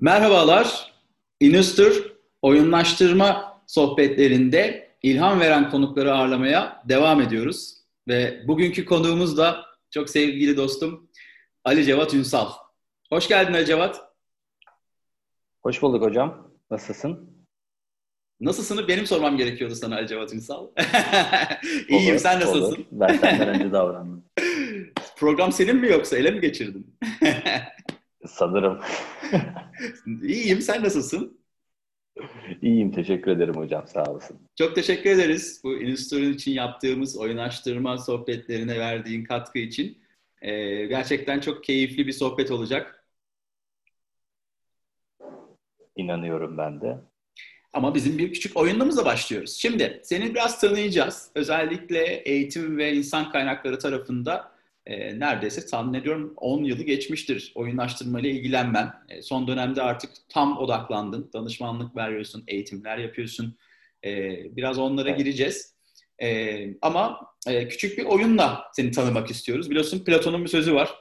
Merhabalar. Inustur oyunlaştırma sohbetlerinde ilham veren konukları ağırlamaya devam ediyoruz. Ve bugünkü konuğumuz da çok sevgili dostum Ali Cevat Ünsal. Hoş geldin Ali Cevat. Hoş bulduk hocam. Nasılsın? Nasılsını benim sormam gerekiyordu sana Ali Cevat Ünsal. İyiyim, olur, sen nasılsın? Olur. Ben senden önce davrandım. Program senin mi yoksa ele mi geçirdin? Sanırım. İyiyim, sen nasılsın? İyiyim, teşekkür ederim hocam, sağ olasın. Çok teşekkür ederiz bu Illustrator için yaptığımız oyunlaştırma sohbetlerine verdiğin katkı için. Ee, gerçekten çok keyifli bir sohbet olacak. İnanıyorum ben de. Ama bizim bir küçük oyunumuzla başlıyoruz. Şimdi seni biraz tanıyacağız. Özellikle eğitim ve insan kaynakları tarafında e, neredeyse tahmin ediyorum 10 yılı geçmiştir oyunlaştırmayla ilgilenmen. E, son dönemde artık tam odaklandın. Danışmanlık veriyorsun, eğitimler yapıyorsun. E, biraz onlara gireceğiz. E, ama e, küçük bir oyunla seni tanımak istiyoruz. Biliyorsun Platon'un bir sözü var.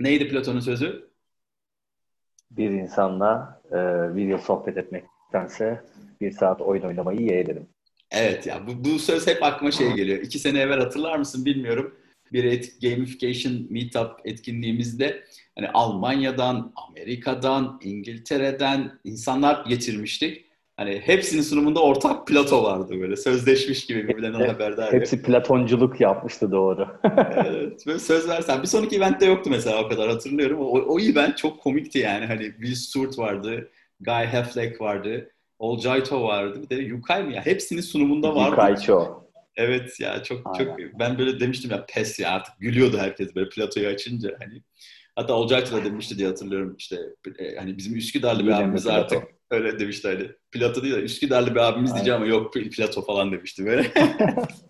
Neydi Platon'un sözü? Bir insanla e, video sohbet etmektense bir saat oyun oynamayı yeğlerim. Evet ya bu, bu söz hep aklıma şey geliyor. İki sene evvel hatırlar mısın bilmiyorum bir et, gamification meetup etkinliğimizde hani Almanya'dan, Amerika'dan, İngiltere'den insanlar getirmiştik. Hani hepsinin sunumunda ortak Plato vardı böyle sözleşmiş gibi birbirlerine haberdar. Hepsi Platonculuk yapmıştı doğru. evet böyle söz versen. Bir sonraki eventte yoktu mesela o kadar hatırlıyorum. O, o event çok komikti yani. Hani Will Stewart vardı, Guy Affleck vardı, Olcayto vardı. Bir de Yukay mı ya? Hepsinin sunumunda vardı. Yukayço. Evet ya çok Aynen. çok ben böyle demiştim ya pes ya artık gülüyordu herkes böyle platoyu açınca hani. Hatta Olcaytı da demişti diye hatırlıyorum işte e, hani bizim Üsküdar'lı bir abimiz artık öyle demişti hani. Plato değil de Üsküdar'lı bir abimiz Aynen. diyeceğim ama yok Plato falan demişti böyle.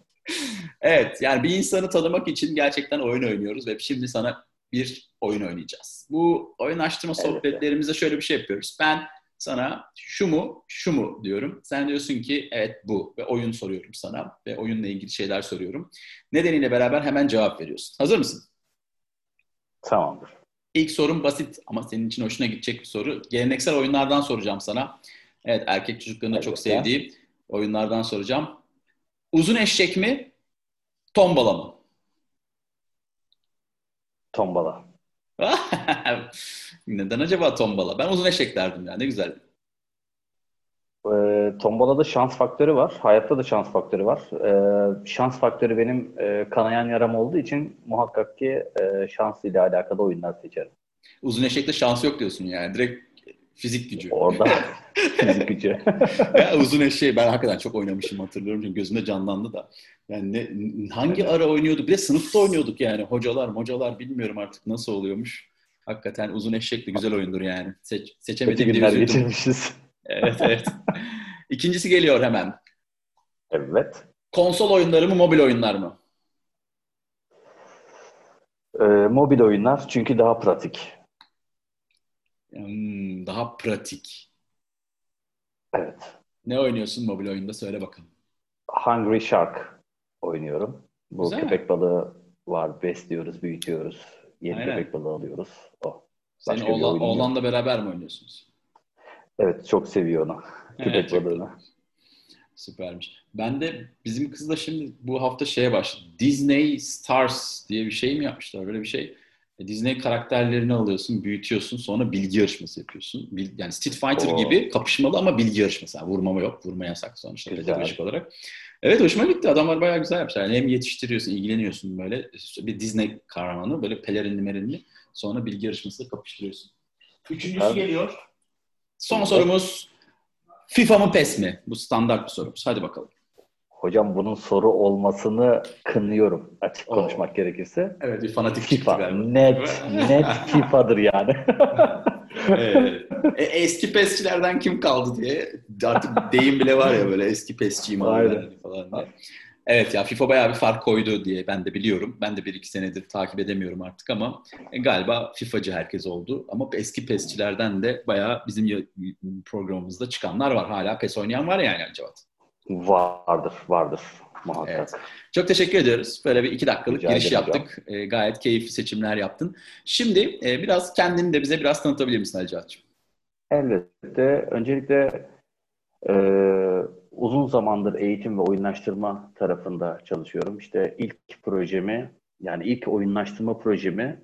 evet yani bir insanı tanımak için gerçekten oyun oynuyoruz ve şimdi sana bir oyun oynayacağız. Bu oyun açtırma evet. sohbetlerimizde şöyle bir şey yapıyoruz. Ben sana şu mu, şu mu diyorum. Sen diyorsun ki evet bu ve oyun soruyorum sana ve oyunla ilgili şeyler soruyorum. Nedeniyle beraber hemen cevap veriyorsun. Hazır mısın? Tamamdır. İlk sorum basit ama senin için hoşuna gidecek bir soru. Geleneksel oyunlardan soracağım sana. Evet erkek çocuklarının evet, çok sevdiği oyunlardan soracağım. Uzun eşek mi, tombala mı? Tombala. Neden acaba tombala? Ben uzun eşek derdim ya. Ne güzel. E, tombalada şans faktörü var. Hayatta da şans faktörü var. E, şans faktörü benim e, kanayan yaram olduğu için muhakkak ki e, şans ile alakalı oyunlar seçerim. Uzun eşekte şans yok diyorsun yani. Direkt fizik gücü. Orada fizik gücü. ya, uzun eşeği ben hakikaten çok oynamışım hatırlıyorum. Çünkü gözümde canlandı da. Yani ne, hangi ara oynuyorduk? Bir de sınıfta oynuyorduk yani. Hocalar, mocalar bilmiyorum artık nasıl oluyormuş. Hakikaten uzun eşek de güzel oyundur yani. Seç, seçemediğim diye geçirmişiz. evet evet. İkincisi geliyor hemen. Evet. Konsol oyunları mı, mobil oyunlar mı? Ee, mobil oyunlar çünkü daha pratik. Daha pratik. Evet. Ne oynuyorsun mobil oyunda? Söyle bakalım. Hungry Shark oynuyorum. Bu Güzel. köpek balığı var. Besliyoruz, büyütüyoruz. Yeni Aynen. köpek balığı alıyoruz. O. Senin oğlan, oğlanla beraber mi oynuyorsunuz? Evet, çok seviyor onu. köpek evet, balığını. Süpermiş. Ben de bizim kızla şimdi bu hafta şeye başladı. Disney Stars diye bir şey mi yapmışlar? Böyle bir şey. E, Disney karakterlerini alıyorsun, büyütüyorsun, sonra bilgi yarışması yapıyorsun. Yani Street Fighter Oo. gibi kapışmalı ama bilgi yarışması. Yani vurmama yok, vurma yasak sonuçta pedagojik olarak. Evet hoşuma gitti. Adamlar bayağı güzel yapmışlar. Yani hem yetiştiriyorsun, ilgileniyorsun böyle. Bir Disney kahramanı böyle pelerinli merinli. Sonra bilgi yarışması kapıştırıyorsun. Üçüncüsü Abi. geliyor. Son sorumuz FIFA mı PES mi? Bu standart bir sorumuz. Hadi bakalım. Hocam bunun soru olmasını kınıyorum açık Oo. konuşmak gerekirse. Evet bir fanatik FIFA. Net, net FIFA'dır yani. evet. e, eski pesçilerden kim kaldı diye artık deyim bile var ya böyle eski pesçiyim falan diye. Evet ya FIFA bayağı bir fark koydu diye ben de biliyorum. Ben de bir iki senedir takip edemiyorum artık ama e, galiba FIFA'cı herkes oldu. Ama eski PES'çilerden de bayağı bizim programımızda çıkanlar var. Hala PES oynayan var yani Cevat. Vardır, vardır muhakkak. Evet. Çok teşekkür ediyoruz. Böyle bir iki dakikalık Rica giriş yaptık. E, gayet keyifli seçimler yaptın. Şimdi e, biraz kendini de bize biraz tanıtabilir misin Ali Cihat'cığım? Elbette. Öncelikle e, uzun zamandır eğitim ve oyunlaştırma tarafında çalışıyorum. İşte ilk projemi, yani ilk oyunlaştırma projemi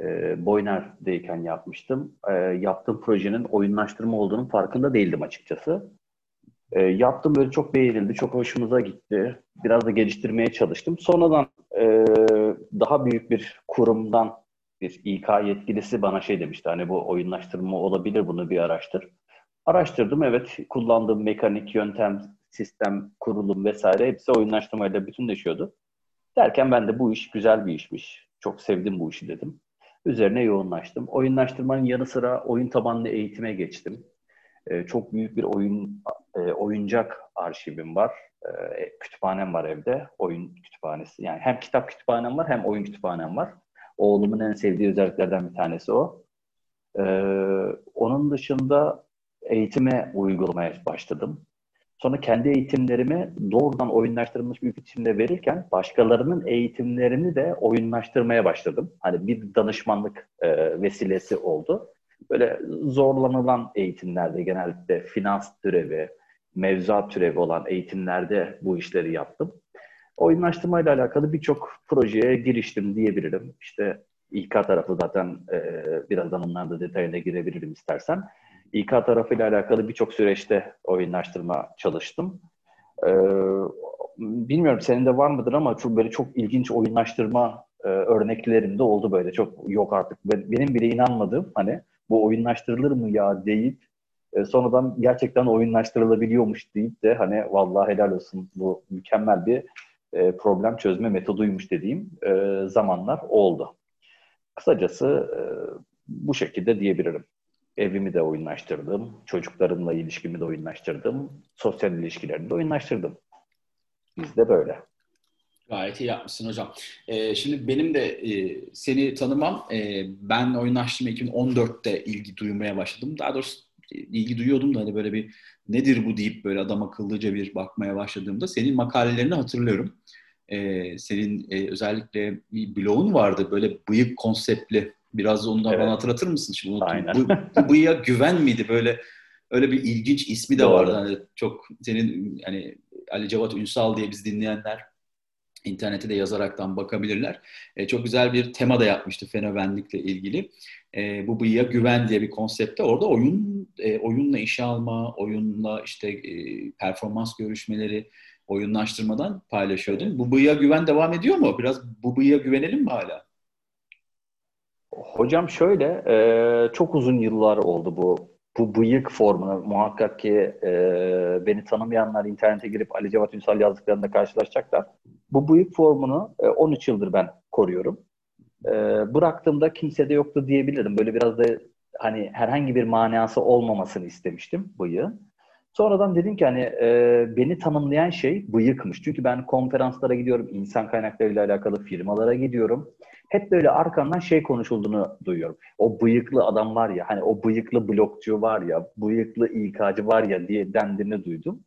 e, Boyner'deyken yapmıştım. E, yaptığım projenin oyunlaştırma olduğunun farkında değildim açıkçası. E, yaptım böyle çok beğenildi, çok hoşumuza gitti. Biraz da geliştirmeye çalıştım. Sonradan e, daha büyük bir kurumdan bir İK yetkilisi bana şey demişti. Hani bu oyunlaştırma olabilir bunu bir araştır. Araştırdım evet kullandığım mekanik, yöntem, sistem, kurulum vesaire hepsi oyunlaştırmayla bütünleşiyordu. Derken ben de bu iş güzel bir işmiş. Çok sevdim bu işi dedim. Üzerine yoğunlaştım. Oyunlaştırmanın yanı sıra oyun tabanlı eğitime geçtim. Ee, çok büyük bir oyun e, oyuncak arşivim var. Ee, kütüphanem var evde. Oyun kütüphanesi. Yani hem kitap kütüphanem var hem oyun kütüphanem var. Oğlumun en sevdiği özelliklerden bir tanesi o. Ee, onun dışında eğitime uygulamaya başladım. Sonra kendi eğitimlerimi doğrudan oyunlaştırılmış bir biçimde verirken başkalarının eğitimlerini de oyunlaştırmaya başladım. Hani bir danışmanlık e, vesilesi oldu. Böyle zorlanılan eğitimlerde genellikle finans türevi, mevzuat türevi olan eğitimlerde bu işleri yaptım. Oyunlaştırmayla alakalı birçok projeye giriştim diyebilirim. İşte İK tarafı zaten e, birazdan onlarda detayına girebilirim istersen. İK tarafıyla alakalı birçok süreçte oyunlaştırma çalıştım. Ee, bilmiyorum senin de var mıdır ama çok böyle çok ilginç oyunlaştırma e, örneklerim de oldu böyle. Çok yok artık. Benim bile inanmadığım hani bu oyunlaştırılır mı ya deyip e, sonradan gerçekten oyunlaştırılabiliyormuş deyip de hani vallahi helal olsun bu mükemmel bir e, problem çözme metoduymuş dediğim e, zamanlar oldu. Kısacası e, bu şekilde diyebilirim. Evimi de oyunlaştırdım, çocuklarımla ilişkimi de oyunlaştırdım, sosyal ilişkilerimi de oyunlaştırdım. Biz de böyle. Gayet iyi yapmışsın hocam. Ee, şimdi benim de e, seni tanımam, e, ben oyunlaştırma 2014'te ilgi duymaya başladım. Daha doğrusu e, ilgi duyuyordum da hani böyle bir nedir bu deyip böyle adam akıllıca bir bakmaya başladığımda senin makalelerini hatırlıyorum. Ee, senin e, özellikle bir blogun vardı böyle bıyık konseptli Biraz onu da evet. bana hatırlatır mısın? Şimdi unuttum. Aynen. Bu, bu bıyığa güven miydi? Böyle öyle bir ilginç ismi de Doğru. vardı. Hani çok senin hani Ali Cevat Ünsal diye biz dinleyenler internete de yazaraktan bakabilirler. E, çok güzel bir tema da yapmıştı fenomenlikle ilgili. E, bu bıyığa güven diye bir konsepte orada oyun e, oyunla işe alma, oyunla işte e, performans görüşmeleri, oyunlaştırmadan paylaşıyordun. Bu bıyığa güven devam ediyor mu? Biraz bu bıyığa güvenelim mi hala? Hocam şöyle, e, çok uzun yıllar oldu bu bu bıyık formunu. Muhakkak ki e, beni tanımayanlar internete girip Ali Cevat Ünsal yazdıklarında karşılaşacaklar. Bu bıyık formunu e, 13 yıldır ben koruyorum. E, bıraktığımda kimse de yoktu diyebilirim. Böyle biraz da hani herhangi bir manası olmamasını istemiştim bıyığın. Sonradan dedim ki hani e, beni tanımlayan şey bıyıkmış. Çünkü ben konferanslara gidiyorum, insan kaynaklarıyla alakalı firmalara gidiyorum. Hep böyle arkamdan şey konuşulduğunu duyuyorum. O bıyıklı adam var ya, hani o bıyıklı blokçu var ya, bıyıklı İK'cı var ya diye dendiğini duydum.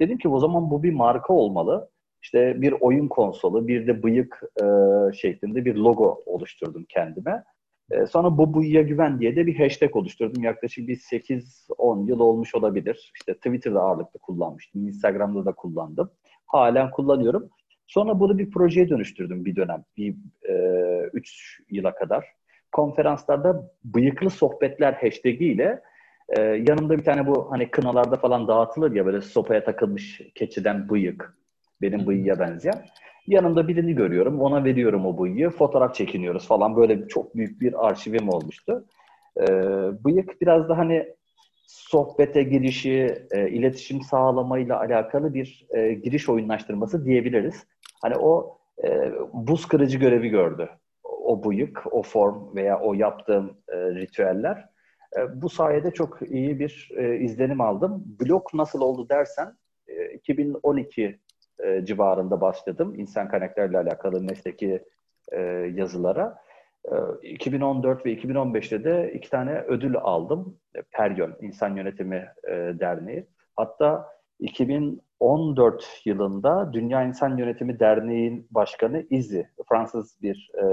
Dedim ki o zaman bu bir marka olmalı. İşte bir oyun konsolu, bir de bıyık e, şeklinde bir logo oluşturdum kendime. E, sonra bu buyuya güven diye de bir hashtag oluşturdum. Yaklaşık bir 8-10 yıl olmuş olabilir. İşte Twitter'da ağırlıklı kullanmıştım. Instagram'da da kullandım. Halen kullanıyorum. Sonra bunu bir projeye dönüştürdüm bir dönem. Bir 3 e, yıla kadar. Konferanslarda bıyıklı sohbetler hashtag ile e, yanımda bir tane bu hani kınalarda falan dağıtılır ya böyle sopaya takılmış keçiden bıyık. Benim bıyığa benzeyen. Yanımda birini görüyorum, ona veriyorum o bıyığı, fotoğraf çekiniyoruz falan. Böyle çok büyük bir arşivim olmuştu. Ee, bıyık biraz da hani sohbete girişi, e, iletişim sağlamayla alakalı bir e, giriş oyunlaştırması diyebiliriz. Hani o e, buz kırıcı görevi gördü. O bıyık, o form veya o yaptığım e, ritüeller. E, bu sayede çok iyi bir e, izlenim aldım. Blok nasıl oldu dersen, e, 2012 e, civarında başladım. İnsan kaynaklarıyla alakalı mesleki e, yazılara. E, 2014 ve 2015'te de iki tane ödül aldım. E, Peryon, İnsan Yönetimi e, Derneği. Hatta 2014 yılında Dünya İnsan Yönetimi Derneği'nin başkanı Izi, Fransız bir e,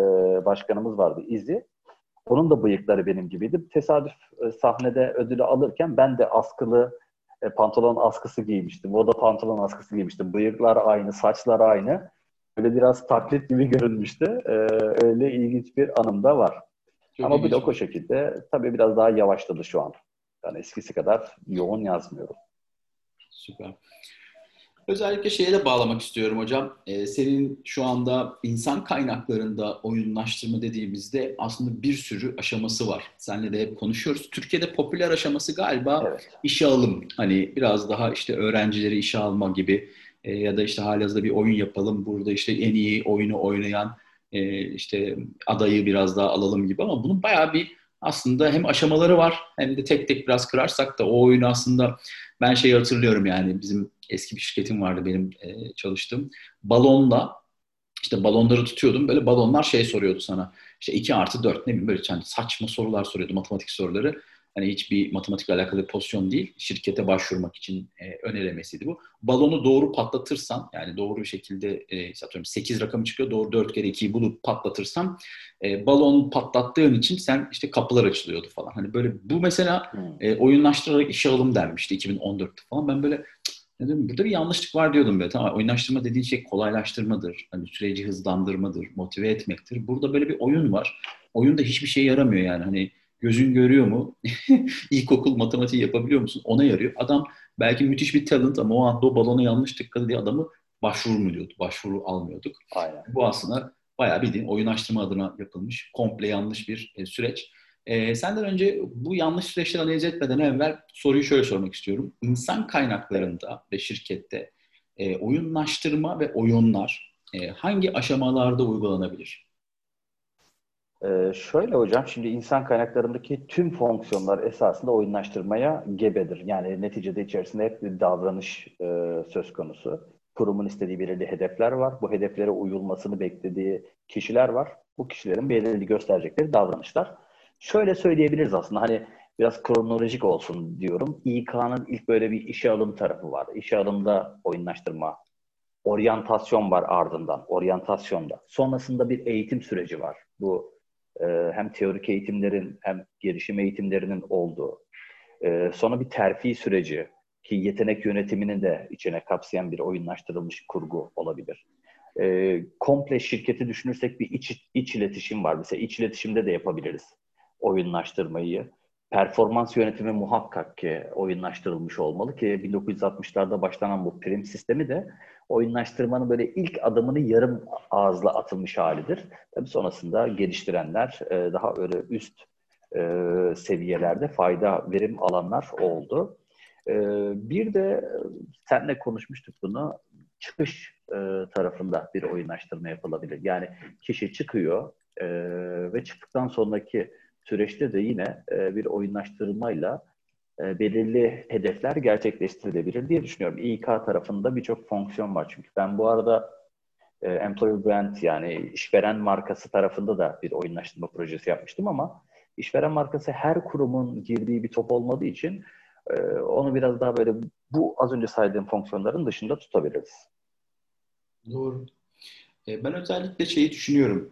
başkanımız vardı Izi. Onun da bıyıkları benim gibiydi. Tesadüf e, sahnede ödülü alırken ben de askılı e, pantolon askısı giymiştim. O da pantolon askısı giymişti. Bıyıklar aynı, saçlar aynı. Böyle biraz taklit gibi görünmüştü. E, öyle ilginç bir anım da var. Çok Ama blok o şekilde tabii biraz daha yavaşladı şu an. Yani eskisi kadar yoğun yazmıyorum. Süper. Özellikle şeye de bağlamak istiyorum hocam. Ee, senin şu anda insan kaynaklarında oyunlaştırma dediğimizde aslında bir sürü aşaması var. Seninle de hep konuşuyoruz. Türkiye'de popüler aşaması galiba evet. işe alım. Hani biraz daha işte öğrencileri işe alma gibi e, ya da işte halihazırda bir oyun yapalım. Burada işte en iyi oyunu oynayan e, işte adayı biraz daha alalım gibi ama bunun bayağı bir aslında hem aşamaları var hem de tek tek biraz kırarsak da o oyunu aslında ben şeyi hatırlıyorum yani bizim eski bir şirketim vardı benim e, çalıştığım. Balonla işte balonları tutuyordum. Böyle balonlar şey soruyordu sana. İşte 2 artı 4 ne bileyim böyle yani saçma sorular soruyordu matematik soruları. Hani hiçbir matematikle alakalı bir pozisyon değil. Şirkete başvurmak için e, önerilmesiydi bu. Balonu doğru patlatırsan yani doğru bir şekilde e, atıyorum 8 rakamı çıkıyor. Doğru 4 kere 2'yi bulup patlatırsan e, balon patlattığın için sen işte kapılar açılıyordu falan. Hani böyle bu mesela hmm. e, oyunlaştırarak işe alım dermişti 2014'te falan. Ben böyle dedim burada bir yanlışlık var diyordum böyle. Tamam oyunlaştırma dediğin şey kolaylaştırmadır. Hani süreci hızlandırmadır, motive etmektir. Burada böyle bir oyun var. Oyunda hiçbir şey yaramıyor yani. Hani Gözün görüyor mu? İlkokul matematiği yapabiliyor musun? Ona yarıyor. Adam belki müthiş bir talent ama o anda o balona yanlış tıkladı diye adamı başvuru mu diyordu? Başvuru almıyorduk. Aynen. Bu aslında bayağı bildiğin oyunlaştırma adına yapılmış komple yanlış bir e, süreç. E, senden önce bu yanlış süreçleri analiz etmeden evvel soruyu şöyle sormak istiyorum. İnsan kaynaklarında ve şirkette e, oyunlaştırma ve oyunlar e, hangi aşamalarda uygulanabilir? Ee, şöyle hocam, şimdi insan kaynaklarındaki tüm fonksiyonlar esasında oyunlaştırmaya gebedir. Yani neticede içerisinde hep bir davranış e, söz konusu. Kurumun istediği belirli hedefler var. Bu hedeflere uyulmasını beklediği kişiler var. Bu kişilerin belirli gösterecekleri davranışlar. Şöyle söyleyebiliriz aslında hani biraz kronolojik olsun diyorum. İK'nın ilk böyle bir işe alım tarafı var. İşe alımda oyunlaştırma, oryantasyon var ardından, oryantasyonda. Sonrasında bir eğitim süreci var. Bu e, hem teorik eğitimlerin hem gelişim eğitimlerinin olduğu, e, sonra bir terfi süreci ki yetenek yönetimini de içine kapsayan bir oyunlaştırılmış kurgu olabilir. E, komple şirketi düşünürsek bir iç, iç iletişim var. Mesela iç iletişimde de yapabiliriz oyunlaştırmayı. Performans yönetimi muhakkak ki oyunlaştırılmış olmalı ki 1960'larda başlanan bu prim sistemi de oyunlaştırmanın böyle ilk adımını yarım ağızla atılmış halidir. Tabii sonrasında geliştirenler e, daha öyle üst e, seviyelerde fayda verim alanlar oldu. E, bir de senle konuşmuştuk bunu çıkış tarafında bir oyunlaştırma yapılabilir. Yani kişi çıkıyor ve çıktıktan sonraki süreçte de yine bir oyunlaştırmayla e, belirli hedefler gerçekleştirilebilir diye düşünüyorum. İK tarafında birçok fonksiyon var çünkü. Ben bu arada e, employer brand yani işveren markası tarafında da bir oyunlaştırma projesi yapmıştım ama işveren markası her kurumun girdiği bir top olmadığı için e, onu biraz daha böyle bu az önce saydığım fonksiyonların dışında tutabiliriz. Doğru. Ben özellikle şeyi düşünüyorum.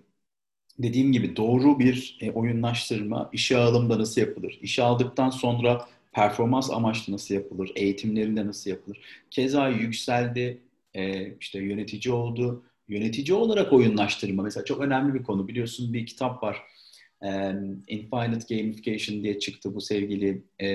Dediğim gibi doğru bir oyunlaştırma işe alımda nasıl yapılır? İşe aldıktan sonra performans amaçlı nasıl yapılır, eğitimlerinde nasıl yapılır. Keza yükseldi, e, işte yönetici oldu. Yönetici olarak oyunlaştırma mesela çok önemli bir konu. Biliyorsun bir kitap var. E, Infinite Gamification diye çıktı bu sevgili e,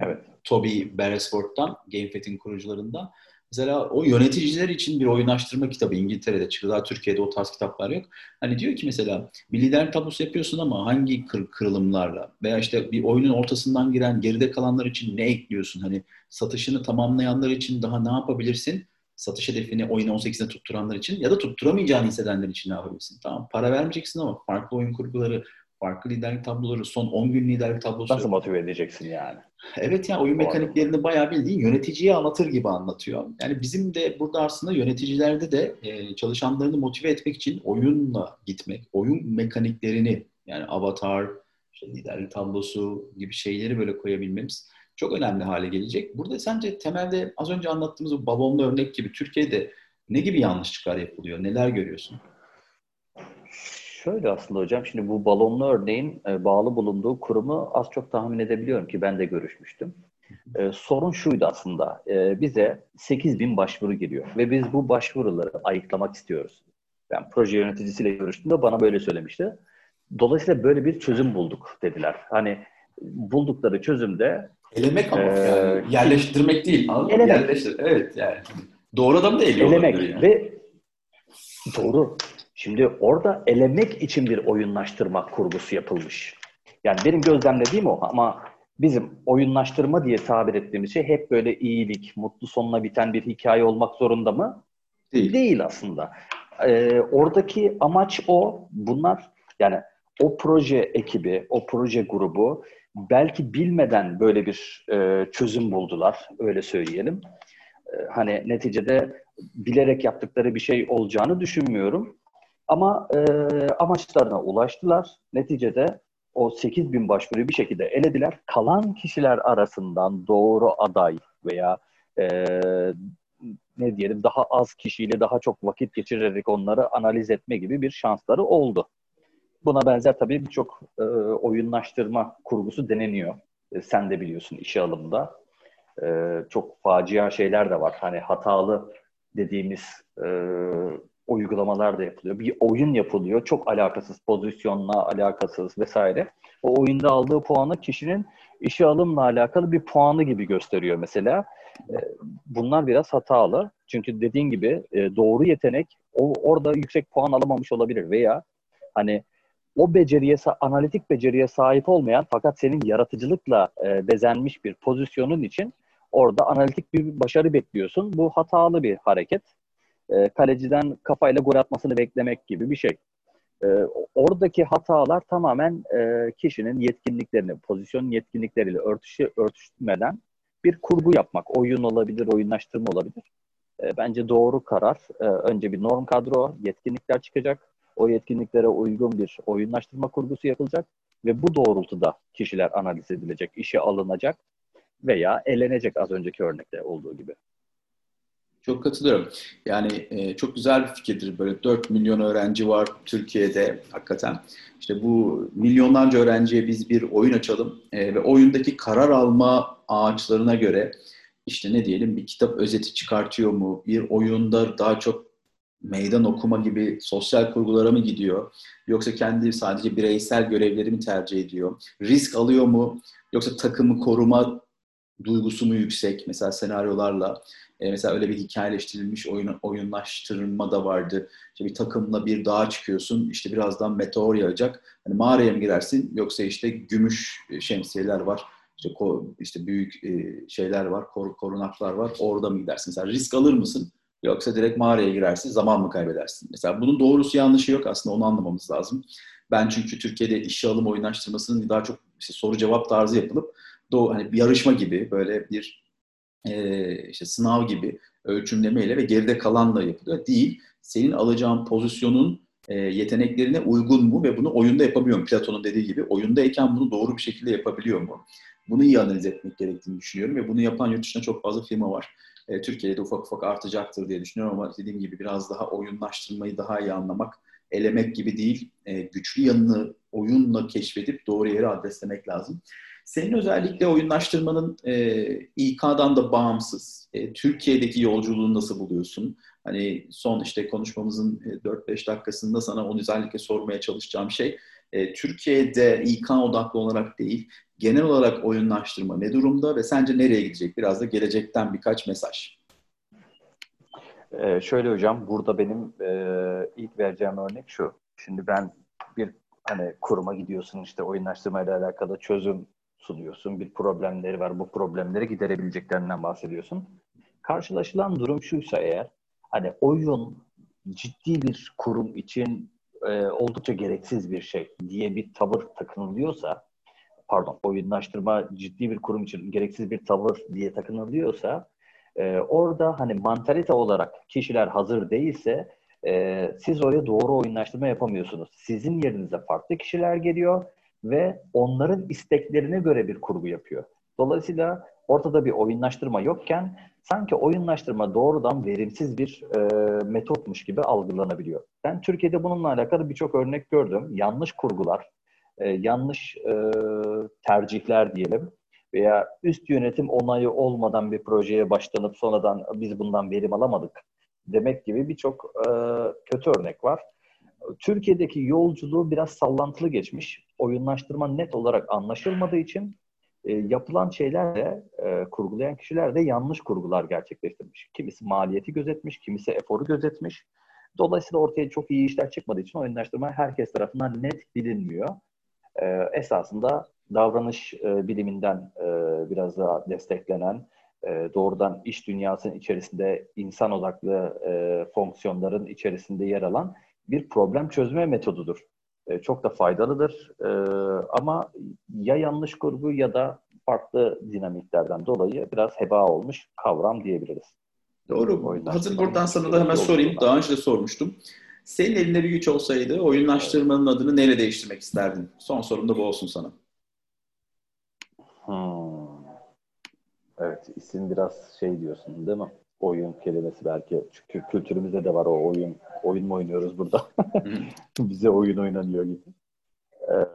evet. Toby Beresford'dan, GameFET'in kurucularından. Mesela o yöneticiler için bir oyunlaştırma kitabı İngiltere'de çıktı. Daha Türkiye'de o tarz kitaplar yok. Hani diyor ki mesela bir lider tablosu yapıyorsun ama hangi kır, kırılımlarla veya işte bir oyunun ortasından giren geride kalanlar için ne ekliyorsun? Hani satışını tamamlayanlar için daha ne yapabilirsin? Satış hedefini oyun 18'de tutturanlar için ya da tutturamayacağını hissedenler için ne yapabilirsin? Tamam para vermeyeceksin ama farklı oyun kurguları, farklı liderlik tabloları, son 10 gün liderlik tablosu. Nasıl motive edeceksin yani? Evet ya yani oyun mekaniklerini bayağı bildiğin yöneticiye anlatır gibi anlatıyor. Yani bizim de burada aslında yöneticilerde de e, çalışanlarını motive etmek için oyunla gitmek, oyun mekaniklerini yani avatar, işte liderlik tablosu gibi şeyleri böyle koyabilmemiz çok önemli hale gelecek. Burada sence temelde az önce anlattığımız bu balonlu örnek gibi Türkiye'de ne gibi yanlışlıklar yapılıyor? Neler görüyorsun? Şöyle aslında hocam, şimdi bu balonlu örneğin e, bağlı bulunduğu kurumu az çok tahmin edebiliyorum ki ben de görüşmüştüm. E, sorun şuydu aslında, e, bize 8 bin başvuru geliyor ve biz bu başvuruları ayıklamak istiyoruz. Ben proje yöneticisiyle görüştüğümde bana böyle söylemişti. Dolayısıyla böyle bir çözüm bulduk dediler. Hani buldukları çözümde Elemek ama ee, yani yerleştirmek değil. Elemek. Yerleştir. Evet yani. Doğru adam da eliyorlar. Elemek yani. ve doğru. Şimdi orada elemek için bir oyunlaştırma kurgusu yapılmış. Yani benim gözlemlediğim o ama bizim oyunlaştırma diye tabir ettiğimiz şey hep böyle iyilik, mutlu sonuna biten bir hikaye olmak zorunda mı? Değil, Değil aslında. Ee, oradaki amaç o. Bunlar yani o proje ekibi, o proje grubu belki bilmeden böyle bir e, çözüm buldular, öyle söyleyelim. E, hani neticede bilerek yaptıkları bir şey olacağını düşünmüyorum. Ama e, amaçlarına ulaştılar. Neticede o 8 bin başvuruyu bir şekilde elediler. Kalan kişiler arasından doğru aday veya e, ne diyelim daha az kişiyle daha çok vakit geçirerek onları analiz etme gibi bir şansları oldu. Buna benzer tabii birçok e, oyunlaştırma kurgusu deneniyor. E, sen de biliyorsun işe alımda. E, çok facia şeyler de var. Hani hatalı dediğimiz e, uygulamalar da yapılıyor. Bir oyun yapılıyor. Çok alakasız, pozisyonla alakasız vesaire. O oyunda aldığı puanı kişinin işe alımla alakalı bir puanı gibi gösteriyor mesela. E, bunlar biraz hatalı. Çünkü dediğin gibi e, doğru yetenek o orada yüksek puan alamamış olabilir veya hani o beceriye, analitik beceriye sahip olmayan fakat senin yaratıcılıkla e, bezenmiş bir pozisyonun için orada analitik bir başarı bekliyorsun. Bu hatalı bir hareket. E, kaleciden kafayla gol atmasını beklemek gibi bir şey. E, oradaki hatalar tamamen e, kişinin yetkinliklerini, pozisyon yetkinlikleriyle örtüşü, örtüşmeden bir kurgu yapmak. Oyun olabilir, oyunlaştırma olabilir. E, bence doğru karar. E, önce bir norm kadro, yetkinlikler çıkacak o yetkinliklere uygun bir oyunlaştırma kurgusu yapılacak ve bu doğrultuda kişiler analiz edilecek, işe alınacak veya elenecek az önceki örnekte olduğu gibi. Çok katılıyorum. Yani e, çok güzel bir fikirdir. Böyle 4 milyon öğrenci var Türkiye'de hakikaten. İşte bu milyonlarca öğrenciye biz bir oyun açalım e, ve oyundaki karar alma ağaçlarına göre işte ne diyelim bir kitap özeti çıkartıyor mu? Bir oyunda daha çok meydan okuma gibi sosyal kurgulara mı gidiyor? Yoksa kendi sadece bireysel görevleri mi tercih ediyor? Risk alıyor mu? Yoksa takımı koruma duygusu mu yüksek? Mesela senaryolarla. E, mesela öyle bir hikayeleştirilmiş oyun, oyunlaştırma da vardı. İşte bir takımla bir dağa çıkıyorsun. İşte birazdan meteor yağacak. Hani mağaraya mı girersin? Yoksa işte gümüş şemsiyeler var. İşte, ko, işte büyük e, şeyler var, kor, korunaklar var. Orada mı gidersin? Mesela risk alır mısın? Yoksa direkt mağaraya girersin, zaman mı kaybedersin? Mesela bunun doğrusu yanlışı yok aslında onu anlamamız lazım. Ben çünkü Türkiye'de işe alım oyunlaştırmasının daha çok işte soru cevap tarzı yapılıp doğu, hani bir yarışma gibi böyle bir e, işte sınav gibi ölçümlemeyle ve geride kalanla yapılıyor. Değil, senin alacağın pozisyonun e, yeteneklerine uygun mu ve bunu oyunda yapabiliyor mu? Platon'un dediği gibi oyundayken bunu doğru bir şekilde yapabiliyor mu? Bunu iyi analiz etmek gerektiğini düşünüyorum ve bunu yapan yurt dışında çok fazla firma var e, Türkiye'de ufak ufak artacaktır diye düşünüyorum ama dediğim gibi biraz daha oyunlaştırmayı daha iyi anlamak, elemek gibi değil, e, güçlü yanını oyunla keşfedip doğru yere adreslemek lazım. Senin özellikle oyunlaştırmanın e, İK'dan da bağımsız. E, Türkiye'deki yolculuğunu nasıl buluyorsun? Hani son işte konuşmamızın 4-5 dakikasında sana onu özellikle sormaya çalışacağım şey. E, Türkiye'de İK odaklı olarak değil, genel olarak oyunlaştırma ne durumda ve sence nereye gidecek? Biraz da gelecekten birkaç mesaj. Ee, şöyle hocam, burada benim e, ilk vereceğim örnek şu. Şimdi ben bir hani kuruma gidiyorsun işte oyunlaştırma ile alakalı çözüm sunuyorsun. Bir problemleri var. Bu problemleri giderebileceklerinden bahsediyorsun. Karşılaşılan durum şuysa eğer hani oyun ciddi bir kurum için e, oldukça gereksiz bir şey diye bir tavır takınılıyorsa pardon oyunlaştırma ciddi bir kurum için gereksiz bir tavır diye takınılıyorsa e, orada hani mantalite olarak kişiler hazır değilse e, siz oraya doğru oyunlaştırma yapamıyorsunuz. Sizin yerinize farklı kişiler geliyor ve onların isteklerine göre bir kurgu yapıyor. Dolayısıyla ortada bir oyunlaştırma yokken sanki oyunlaştırma doğrudan verimsiz bir e, metotmuş gibi algılanabiliyor. Ben Türkiye'de bununla alakalı birçok örnek gördüm. Yanlış kurgular, e, yanlış e, tercihler diyelim veya üst yönetim onayı olmadan bir projeye başlanıp sonradan biz bundan verim alamadık demek gibi birçok e, kötü örnek var. Türkiye'deki yolculuğu biraz sallantılı geçmiş. Oyunlaştırma net olarak anlaşılmadığı için e, yapılan şeyler de, e, kurgulayan kişiler de yanlış kurgular gerçekleştirmiş. Kimisi maliyeti gözetmiş, kimisi eforu gözetmiş. Dolayısıyla ortaya çok iyi işler çıkmadığı için oyunlaştırma herkes tarafından net bilinmiyor. E, esasında davranış e, biliminden e, biraz daha desteklenen, e, doğrudan iş dünyasının içerisinde insan odaklı e, fonksiyonların içerisinde yer alan bir problem çözme metodudur. E, çok da faydalıdır. E, ama ya yanlış kurgu ya da farklı dinamiklerden dolayı biraz heba olmuş kavram diyebiliriz. Doğru. Hazır buradan sana da hemen sorayım. Daha önce de sormuştum. Senin elinde bir güç olsaydı oyunlaştırmanın adını neyle değiştirmek isterdin? Son sorum da bu olsun sana. Hmm. Evet, isim biraz şey diyorsun değil mi? Oyun kelimesi belki. Çünkü kültürümüzde de var o oyun. Oyun mu oynuyoruz burada? Bize oyun oynanıyor gibi. Ee,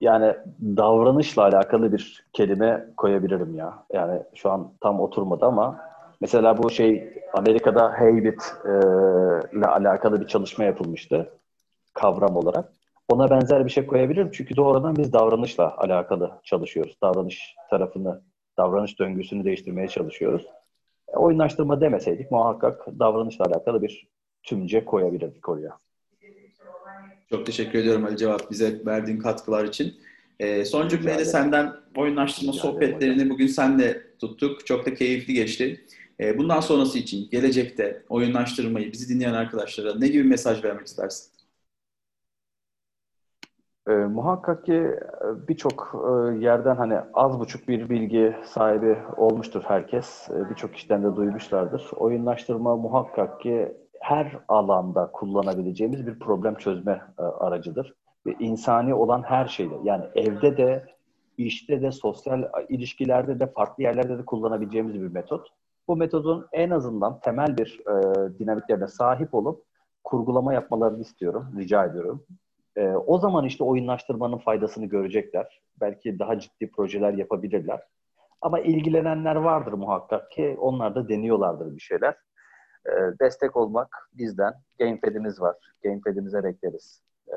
yani davranışla alakalı bir kelime koyabilirim ya. Yani şu an tam oturmadı ama mesela bu şey Amerika'da Haybit e, ile alakalı bir çalışma yapılmıştı kavram olarak. Ona benzer bir şey koyabilirim çünkü doğrudan biz davranışla alakalı çalışıyoruz. Davranış tarafını, davranış döngüsünü değiştirmeye çalışıyoruz. Oyunlaştırma demeseydik muhakkak davranışla alakalı bir tümce koyabilirdik oraya. Çok teşekkür ediyorum Ali Cevap bize verdiğin katkılar için. E, son cümleyle senden oyunlaştırma Rica sohbetlerini bugün senle tuttuk. Çok da keyifli geçti. E, bundan sonrası için gelecekte oyunlaştırmayı bizi dinleyen arkadaşlara ne gibi mesaj vermek istersin? E, muhakkak ki e, birçok e, yerden hani az buçuk bir bilgi sahibi olmuştur herkes. E, birçok kişiden de duymuşlardır. Oyunlaştırma muhakkak ki her alanda kullanabileceğimiz bir problem çözme aracıdır. Ve insani olan her şeyde yani evde de, işte de, sosyal ilişkilerde de, farklı yerlerde de kullanabileceğimiz bir metot. Bu metodun en azından temel bir e, dinamiklerine sahip olup kurgulama yapmalarını istiyorum, rica ediyorum. E, o zaman işte oyunlaştırmanın faydasını görecekler. Belki daha ciddi projeler yapabilirler. Ama ilgilenenler vardır muhakkak ki onlar da deniyorlardır bir şeyler. E, destek olmak bizden. Gamepad'imiz var. Gamepad'imize bekleriz. E,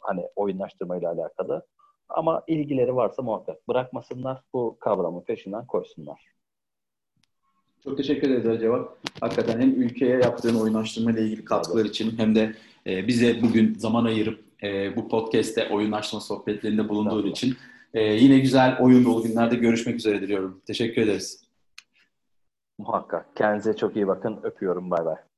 hani oyunlaştırma ile alakalı. Ama ilgileri varsa muhakkak bırakmasınlar. Bu kavramın peşinden koysunlar. Çok teşekkür ederiz Cevap. Hakikaten hem ülkeye yaptığın oyunlaştırma ile ilgili katkılar için hem de e, bize bugün zaman ayırıp e, bu podcast'te oyunlaşma sohbetlerinde bulunduğu için e, yine güzel oyun dolu günlerde görüşmek üzere diliyorum. Teşekkür ederiz. Muhakkak. Kendinize çok iyi bakın. Öpüyorum. Bay bay.